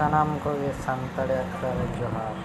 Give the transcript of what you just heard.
ᱥᱟᱱᱟᱢ ᱠᱚᱜᱮ ᱥᱟᱱᱛᱟᱲᱤ ᱟᱠᱷᱲᱟ ᱨᱮ ᱡᱚᱦᱟᱨ